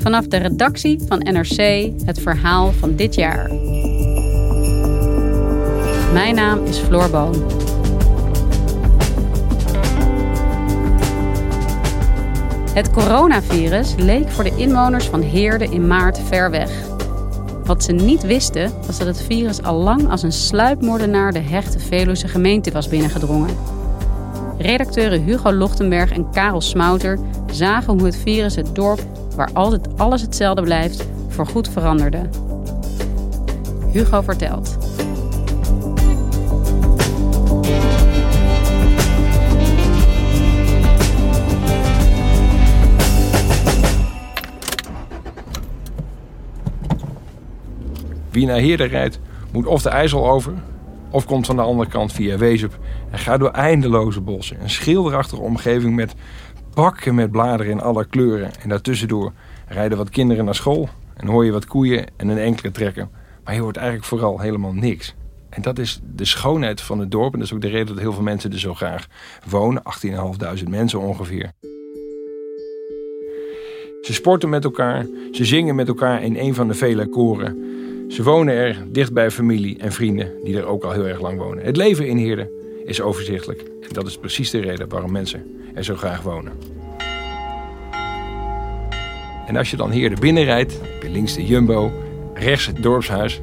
Vanaf de redactie van NRC het verhaal van dit jaar. Mijn naam is Floor Boon. Het coronavirus leek voor de inwoners van Heerde in maart ver weg. Wat ze niet wisten was dat het virus al lang als een sluipmoordenaar de hechte Veluwse gemeente was binnengedrongen. Redacteuren Hugo Lochtenberg en Karel Smouter zagen hoe het virus het dorp, waar altijd alles hetzelfde blijft, voorgoed veranderde. Hugo vertelt. Wie naar Heerden rijdt, moet of de IJssel over, of komt van de andere kant via Wezup en gaat door eindeloze bossen. Een schilderachtige omgeving met bakken met bladeren in alle kleuren. En daartussendoor rijden wat kinderen naar school en hoor je wat koeien en een enkele trekken. Maar je hoort eigenlijk vooral helemaal niks. En dat is de schoonheid van het dorp. En dat is ook de reden dat heel veel mensen er zo graag wonen. 18.500 mensen ongeveer. Ze sporten met elkaar. Ze zingen met elkaar in een van de vele koren. Ze wonen er dicht bij familie en vrienden die er ook al heel erg lang wonen. Het leven in Heerden is overzichtelijk. En dat is precies de reden waarom mensen er zo graag wonen. En als je dan Heerden binnenrijdt, heb je links de Jumbo, rechts het dorpshuis,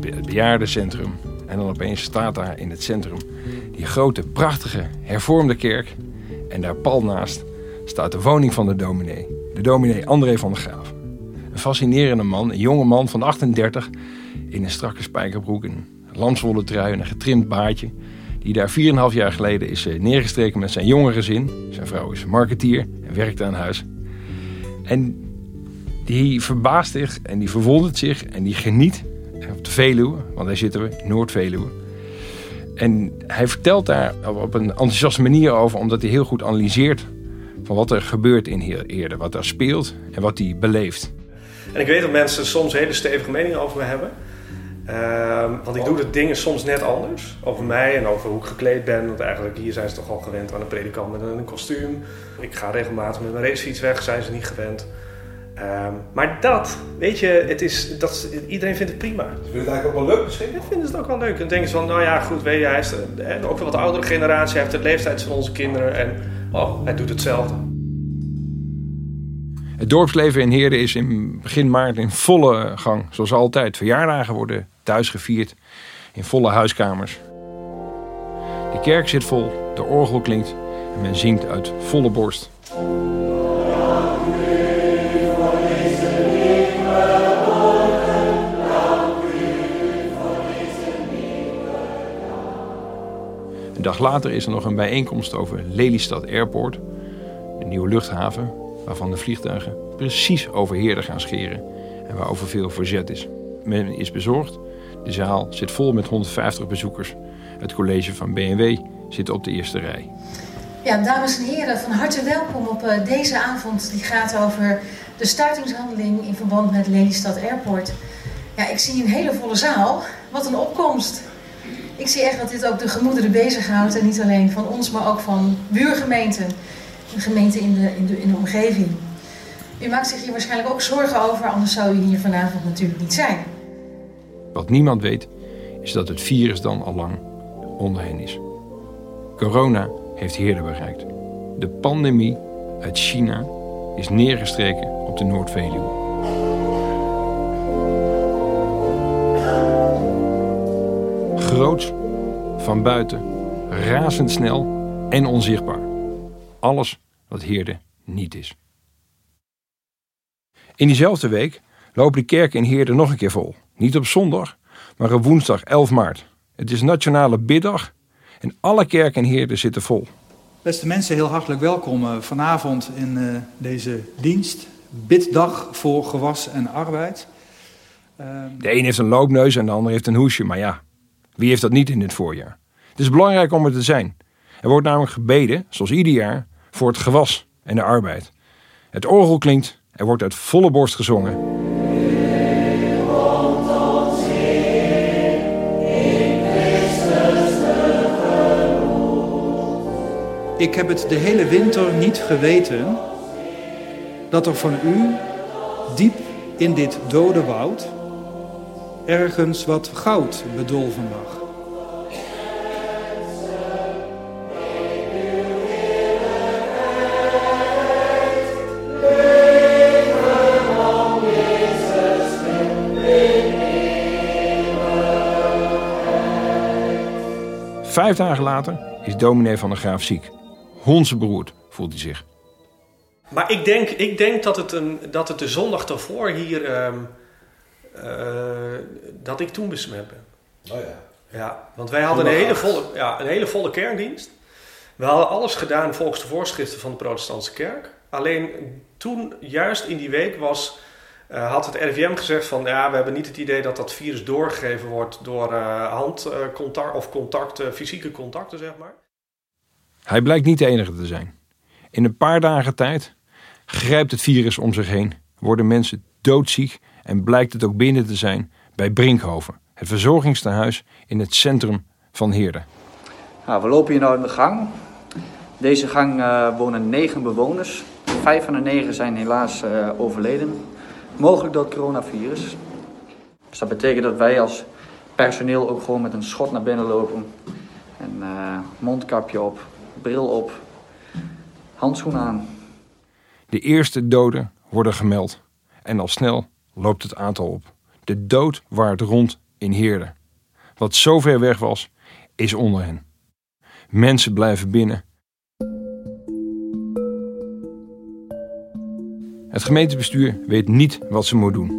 het bejaardencentrum. En dan opeens staat daar in het centrum die grote, prachtige, hervormde kerk. En daar pal naast staat de woning van de dominee. De dominee André van der Graaf. Een fascinerende man, een jonge man van 38 in een strakke spijkerbroek, een lamswolle trui en een getrimd baardje. Die daar 4,5 jaar geleden is eh, neergestreken met zijn jonge gezin. Zijn vrouw is marketeer en werkt aan huis. En die verbaast zich en die verwondert zich en die geniet op de Veluwe, want daar zitten we, Noord-Veluwe. En hij vertelt daar op een enthousiaste manier over, omdat hij heel goed analyseert van wat er gebeurt in Heerde, wat er speelt en wat hij beleeft. En ik weet dat mensen soms hele stevige meningen over me hebben. Ehm, want ik doe de dingen soms net anders. Over mij en over hoe ik gekleed ben. Want eigenlijk hier zijn ze toch al gewend aan een predikant met een kostuum. Ik ga regelmatig met mijn racefiets weg, zijn ze niet gewend. Ehm, maar dat, weet je, het is, dat, iedereen vindt het prima. Ze vinden het eigenlijk ook wel leuk misschien? Ik vind het ook wel leuk. En dan denken ze van, nou ja, goed, weet je, hij is de, ook een wat oudere generatie. Hij heeft de leeftijd van onze kinderen. En oh, hij doet hetzelfde. Het dorpsleven in Heerden is in begin maart in volle gang. Zoals altijd. Verjaardagen worden thuis gevierd in volle huiskamers. De kerk zit vol, de orgel klinkt en men zingt uit volle borst. Een dag later is er nog een bijeenkomst over Lelystad Airport, de nieuwe luchthaven, waarvan de vliegtuigen precies over Heerden gaan scheren en waarover veel verzet is. Men is bezorgd. De zaal zit vol met 150 bezoekers. Het college van BMW zit op de eerste rij. Ja, dames en heren, van harte welkom op uh, deze avond. Die gaat over de stuitingshandeling in verband met Lelystad Airport. Ja, ik zie een hele volle zaal. Wat een opkomst. Ik zie echt dat dit ook de gemoederen bezighoudt. En niet alleen van ons, maar ook van buurgemeenten. De gemeenten in de, in de, in de omgeving. U maakt zich hier waarschijnlijk ook zorgen over, anders zou u hier vanavond natuurlijk niet zijn. Wat niemand weet, is dat het virus dan al lang onder hen is. Corona heeft Heerden bereikt. De pandemie uit China is neergestreken op de Noord-Veluwe. Groots, van buiten, razendsnel en onzichtbaar. Alles wat Heerden niet is. In diezelfde week lopen de kerken in Heerden nog een keer vol. Niet op zondag, maar op woensdag 11 maart. Het is Nationale Biddag en alle kerken in Heerden zitten vol. Beste mensen, heel hartelijk welkom vanavond in deze dienst. Biddag voor gewas en arbeid. Ehm, De een heeft een loopneus en de ander heeft een hoesje. Maar ja, wie heeft dat niet in dit voorjaar? Het is belangrijk om er te zijn. Er wordt namelijk gebeden, zoals ieder jaar, voor het gewas en de arbeid. Het orgel klinkt, er wordt uit volle borst gezongen. Ik heb het de hele winter niet geweten dat er van u diep in dit dode woud ergens wat goud bedolven lag. Vijf dagen later is dominee van der Graaf ziek. Hondsberoerd voelt hij zich. Maar ik denk, ik denk dat, het een, dat het de zondag daarvoor hier... ehm, eh, dat ik toen besmet ben. Oh ja. Ja, want wij hadden een hele, volle, ja, een hele volle kerkdienst. We hadden alles gedaan volgens de voorschriften van de protestantse kerk. Alleen toen, juist in die week, was, eh, had het RIVM gezegd van... ja, we hebben niet het idee dat dat virus doorgegeven wordt door eh, handcontact of contacten, fysieke contacten, zeg maar. Hij blijkt niet de enige te zijn. In een paar dagen tijd grijpt het virus om zich heen, worden mensen doodziek en blijkt het ook binnen te zijn bij Brinkhoven, het verzorgingstehuis in het centrum van Heerden. Nou, we lopen hier nu in de gang. Deze gang eh, wonen negen bewoners. Vijf van de negen zijn helaas eh, overleden. Mogelijk door het coronavirus. Dus dat betekent dat wij als personeel ook gewoon met een schot naar binnen lopen. En eh, mondkapje op, bril op, handschoenen aan. De eerste doden worden gemeld en al snel loopt het aantal op. De dood waart rond in Heerden. Wat zo ver weg was, is onder hen. Mensen blijven binnen. Het gemeentebestuur weet niet wat ze moet doen.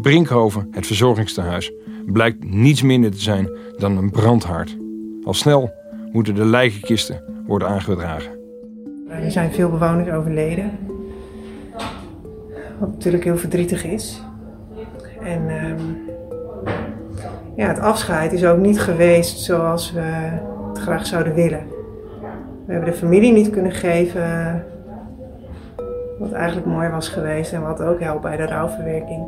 Brinkhoven, het verzorgingstehuis, blijkt niets minder te zijn dan een brandhaard. Al snel moeten de lijkenkisten worden aangedragen. Er zijn veel bewoners overleden. Wat natuurlijk heel verdrietig is. En ehm, ja, het afscheid is ook niet geweest zoals we het graag zouden willen. We hebben de familie niet kunnen geven wat eigenlijk mooi was geweest en wat ook helpt bij de rouwverwerking.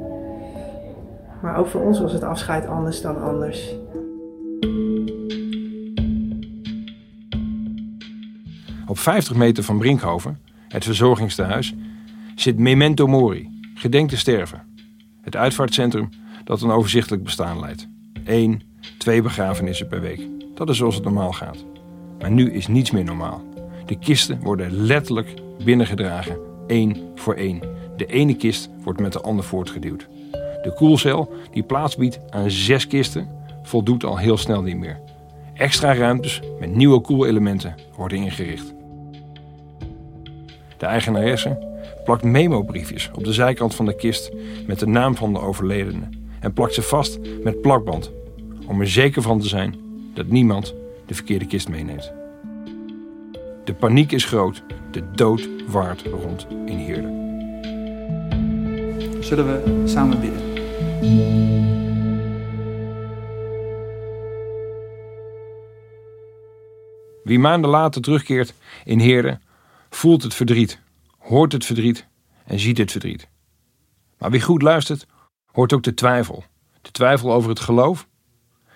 Maar ook voor ons was het afscheid anders dan anders. Op 50 meter van Brinkhoven, het verzorgingstehuis, zit Memento Mori, gedenk te sterven. Het uitvaartcentrum dat een overzichtelijk bestaan leidt. Eén, twee begrafenissen per week. Dat is zoals het normaal gaat. Maar nu is niets meer normaal. De kisten worden letterlijk binnengedragen, één voor één. De ene kist wordt met de ander voortgeduwd. De koelcel, die plaats biedt aan zes kisten, voldoet al heel snel niet meer. Extra ruimtes met nieuwe koelelementen worden ingericht. De eigenaresse plakt memobriefjes op de zijkant van de kist met de naam van de overledene en plakt ze vast met plakband om er zeker van te zijn dat niemand de verkeerde kist meeneemt. De paniek is groot, de dood waart rond in Heerden. Zullen we samen bidden? Wie maanden later terugkeert in Heerden, voelt het verdriet, hoort het verdriet en ziet het verdriet. Maar wie goed luistert, hoort ook de twijfel. De twijfel over het geloof,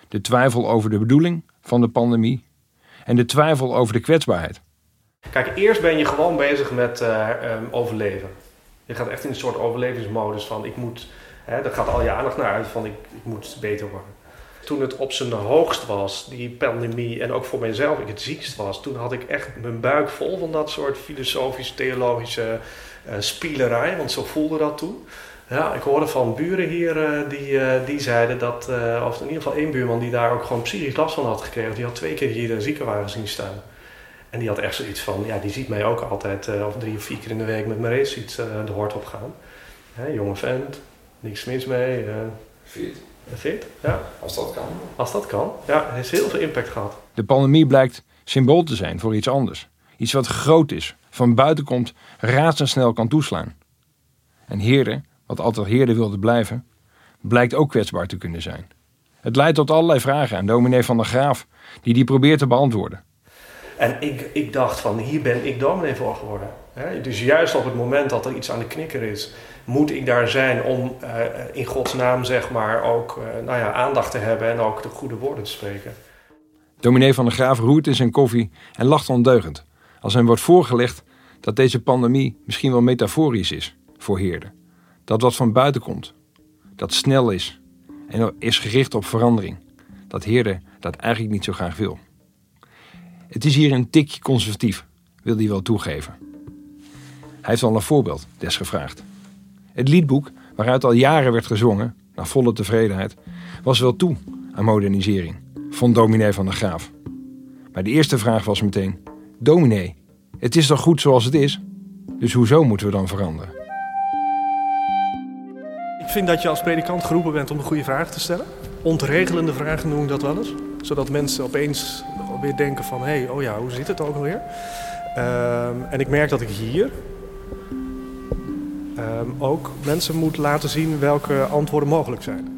de twijfel over de bedoeling van de pandemie en de twijfel over de kwetsbaarheid. Kijk, eerst ben je gewoon bezig met eh, ehm, overleven. Je gaat echt in een soort overlevingsmodus van ik moet, hè, gaat al je aandacht naar uit van ik, ik moet beter worden. Toen het op zijn hoogst was, die pandemie, en ook voor mijzelf, ik het ziekst was, toen had ik echt mijn buik vol van dat soort filosofische, theologische uh, spielerij, want zo voelde dat toen. Ja, ik hoorde van buren hier uh, die, die zeiden dat, of in ieder geval één buurman die daar ook gewoon psychisch last van had gekregen. Die had twee keer hier de ziekenwagen zien staan. En die had echt zoiets van, ja, die ziet mij ook altijd, of drie of vier keer in de week met mijn racefiets de hort op gaan. Hè, jonge vent, niks mis mee. Fit. Fit, ja. Als dat kan. Als dat kan, ja. Het heeft heel veel impact gehad. De pandemie blijkt symbool te zijn voor iets anders. Iets wat groot is, van buiten komt, razendsnel kan toeslaan. En Heerde, wat altijd Heerde wilde blijven, blijkt ook kwetsbaar te kunnen zijn. Het leidt tot allerlei vragen aan dominee van der Graaf, die die probeert te beantwoorden. En ik, ik dacht van, hier ben ik dominee voor geworden. dus juist op het moment dat er iets aan de knikker is, moet ik daar zijn om uh, in Gods naam zeg maar ook uh, nou ja, aandacht te hebben en ook de goede woorden te spreken. Dominee van der Graaf roert in zijn koffie en lacht ondeugend als hem wordt voorgelegd dat deze pandemie misschien wel metaforisch is voor heerden. Dat wat van buiten komt, dat snel is en is gericht op verandering. Dat heerder dat eigenlijk niet zo graag wil. Het is hier een tikje conservatief, wil hij wel toegeven. Hij heeft al een voorbeeld desgevraagd. Het liedboek, waaruit al jaren werd gezongen, naar volle tevredenheid, was wel toe aan modernisering, vond dominee van der Graaf. Maar de eerste vraag was meteen: Dominee, het is toch goed zoals het is? Dus hoezo moeten we dan veranderen? Ik vind dat je als predikant geroepen bent om de goede vragen te stellen. Ontregelende vragen noem ik dat wel eens. Zodat mensen opeens weer denken van, hé, hey, oh ja, hoe zit het ook alweer? Um, en ik merk dat ik hier um, ook mensen moet laten zien welke antwoorden mogelijk zijn.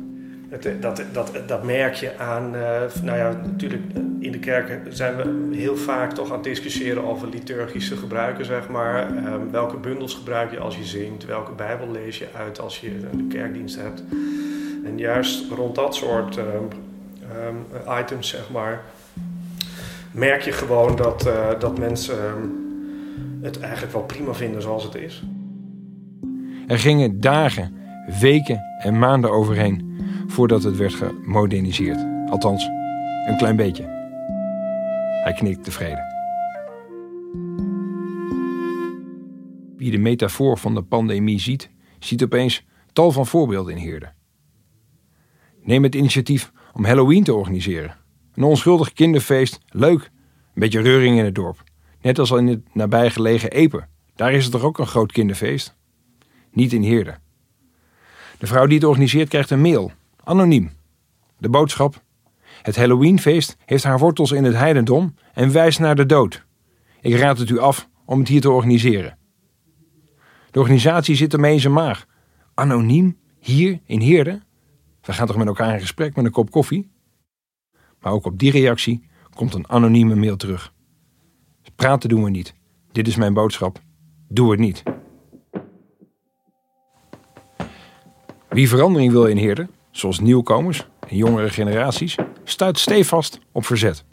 Het, dat, dat, dat merk je aan, uh, nou ja, natuurlijk in de kerken zijn we heel vaak toch aan het discussiëren over liturgische gebruiken, zeg maar. Um, welke bundels gebruik je als je zingt? Welke Bijbel lees je uit als je een kerkdienst hebt? En juist rond dat soort items, zeg maar, merk je gewoon dat, uh, dat mensen het eigenlijk wel prima vinden zoals het is. Er gingen dagen, weken en maanden overheen voordat het werd gemoderniseerd. Althans, een klein beetje. Hij knikt tevreden. Wie de metafoor van de pandemie ziet, ziet opeens tal van voorbeelden in Heerden. Neem het initiatief om Halloween te organiseren. Een onschuldig kinderfeest, leuk, een beetje reuring in het dorp. Net als in het nabijgelegen Epe. Daar is het toch ook een groot kinderfeest? Niet in Heerden. De vrouw die het organiseert krijgt een mail Anoniem. De boodschap: Het Halloweenfeest heeft haar wortels in het heidendom en wijst naar de dood. Ik raad het u af om het hier te organiseren. De organisatie zit ermee in zijn maag. Anoniem? Hier in Heerden? We gaan toch met elkaar in gesprek met een kop koffie? Maar ook op die reactie komt een anonieme mail terug. Praten doen we niet. Dit is mijn boodschap. Doe het niet. Wie verandering wil in Heerden, zoals nieuwkomers en jongere generaties, stuit stevast op verzet.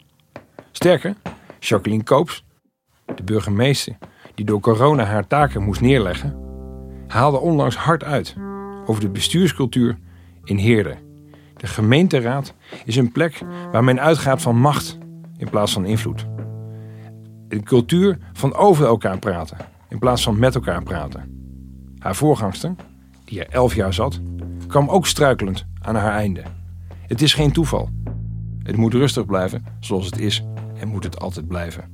Sterker, Jacqueline Koops, de burgemeester die door corona haar taken moest neerleggen, haalde onlangs hard uit over de bestuurscultuur in Heerden. De gemeenteraad is een plek waar men uitgaat van macht in plaats van invloed. Een cultuur van over elkaar praten in plaats van met elkaar praten. Haar voorgangster, die er elf jaar zat, kwam ook struikelend aan haar einde. Het is geen toeval. Het moet rustig blijven zoals het is en moet het altijd blijven.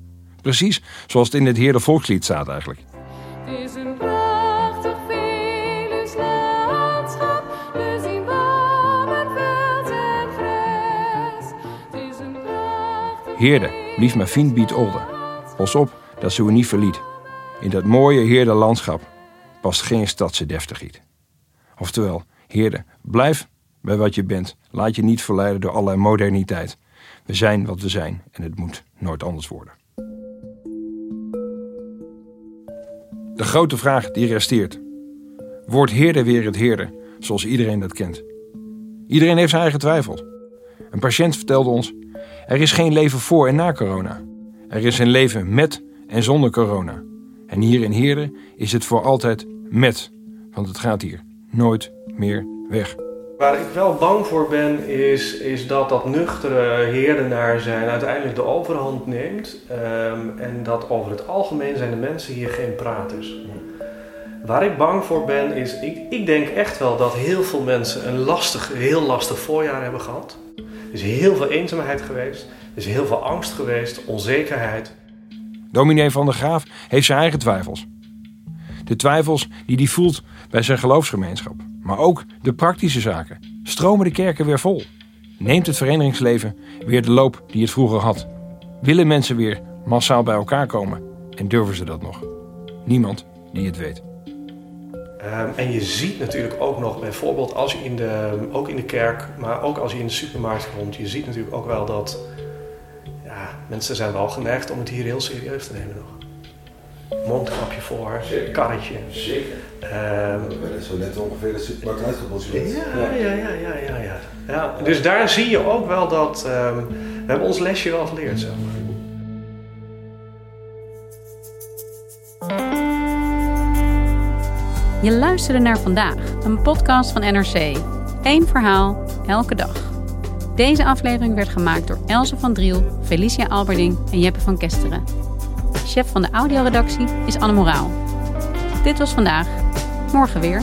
Precies zoals het in het Heerde Volkslied staat eigenlijk. Heerde, blief mijn vriend biedt older. Pas op dat ze u niet verliet. In dat mooie Heerde landschap past geen stadse deftigheid. Oftewel, Heerde, blijf bij wat je bent. Laat je niet verleiden door allerlei moderniteit. We zijn wat we zijn en het moet nooit anders worden. De grote vraag die resteert. Wordt Heerde weer het Heerde, zoals iedereen dat kent? Iedereen heeft zijn eigen twijfels. Een patiënt vertelde ons: er is geen leven voor en na corona. Er is een leven met en zonder corona. En hier in Heerde is het voor altijd met, want het gaat hier nooit meer weg. Waar ik wel bang voor ben, is, is dat dat nuchtere heerdenaar zijn uiteindelijk de overhand neemt. Um, en dat over het algemeen zijn de mensen hier geen praters. Waar ik bang voor ben, is, ik, ik denk echt wel dat heel veel mensen een lastig, heel lastig voorjaar hebben gehad. Er is heel veel eenzaamheid geweest, er is heel veel angst geweest, onzekerheid. Dominee van der Graaf heeft zijn eigen twijfels. De twijfels die hij voelt bij zijn geloofsgemeenschap. Maar ook de praktische zaken. Stromen de kerken weer vol? Neemt het verenigingsleven weer de loop die het vroeger had? Willen mensen weer massaal bij elkaar komen? En durven ze dat nog? Niemand die het weet. Ehm, en je ziet natuurlijk ook nog, bijvoorbeeld als je in de, ook in de kerk, maar ook als je in de supermarkt komt, je ziet natuurlijk ook wel dat ja, mensen zijn wel geneigd om het hier heel serieus te nemen nog. Mondkapje voor, karretje. Zeker. Werden zo net ongeveer de supermarkt uitgepositioneerd. ja, ja, ja, ja, ja, ja. ja. Dus daar zie je ook wel dat ehm, we hebben ons lesje wel geleerd. Zeg maar. Je luisterde naar vandaag, een podcast van NRC. Eén verhaal, elke dag. Deze aflevering werd gemaakt door Else van Driel, Felicia Alberding en Jeppe van Kesteren. Chef van de audioredactie is Anne Moraal. Dit was vandaag. Morgen weer.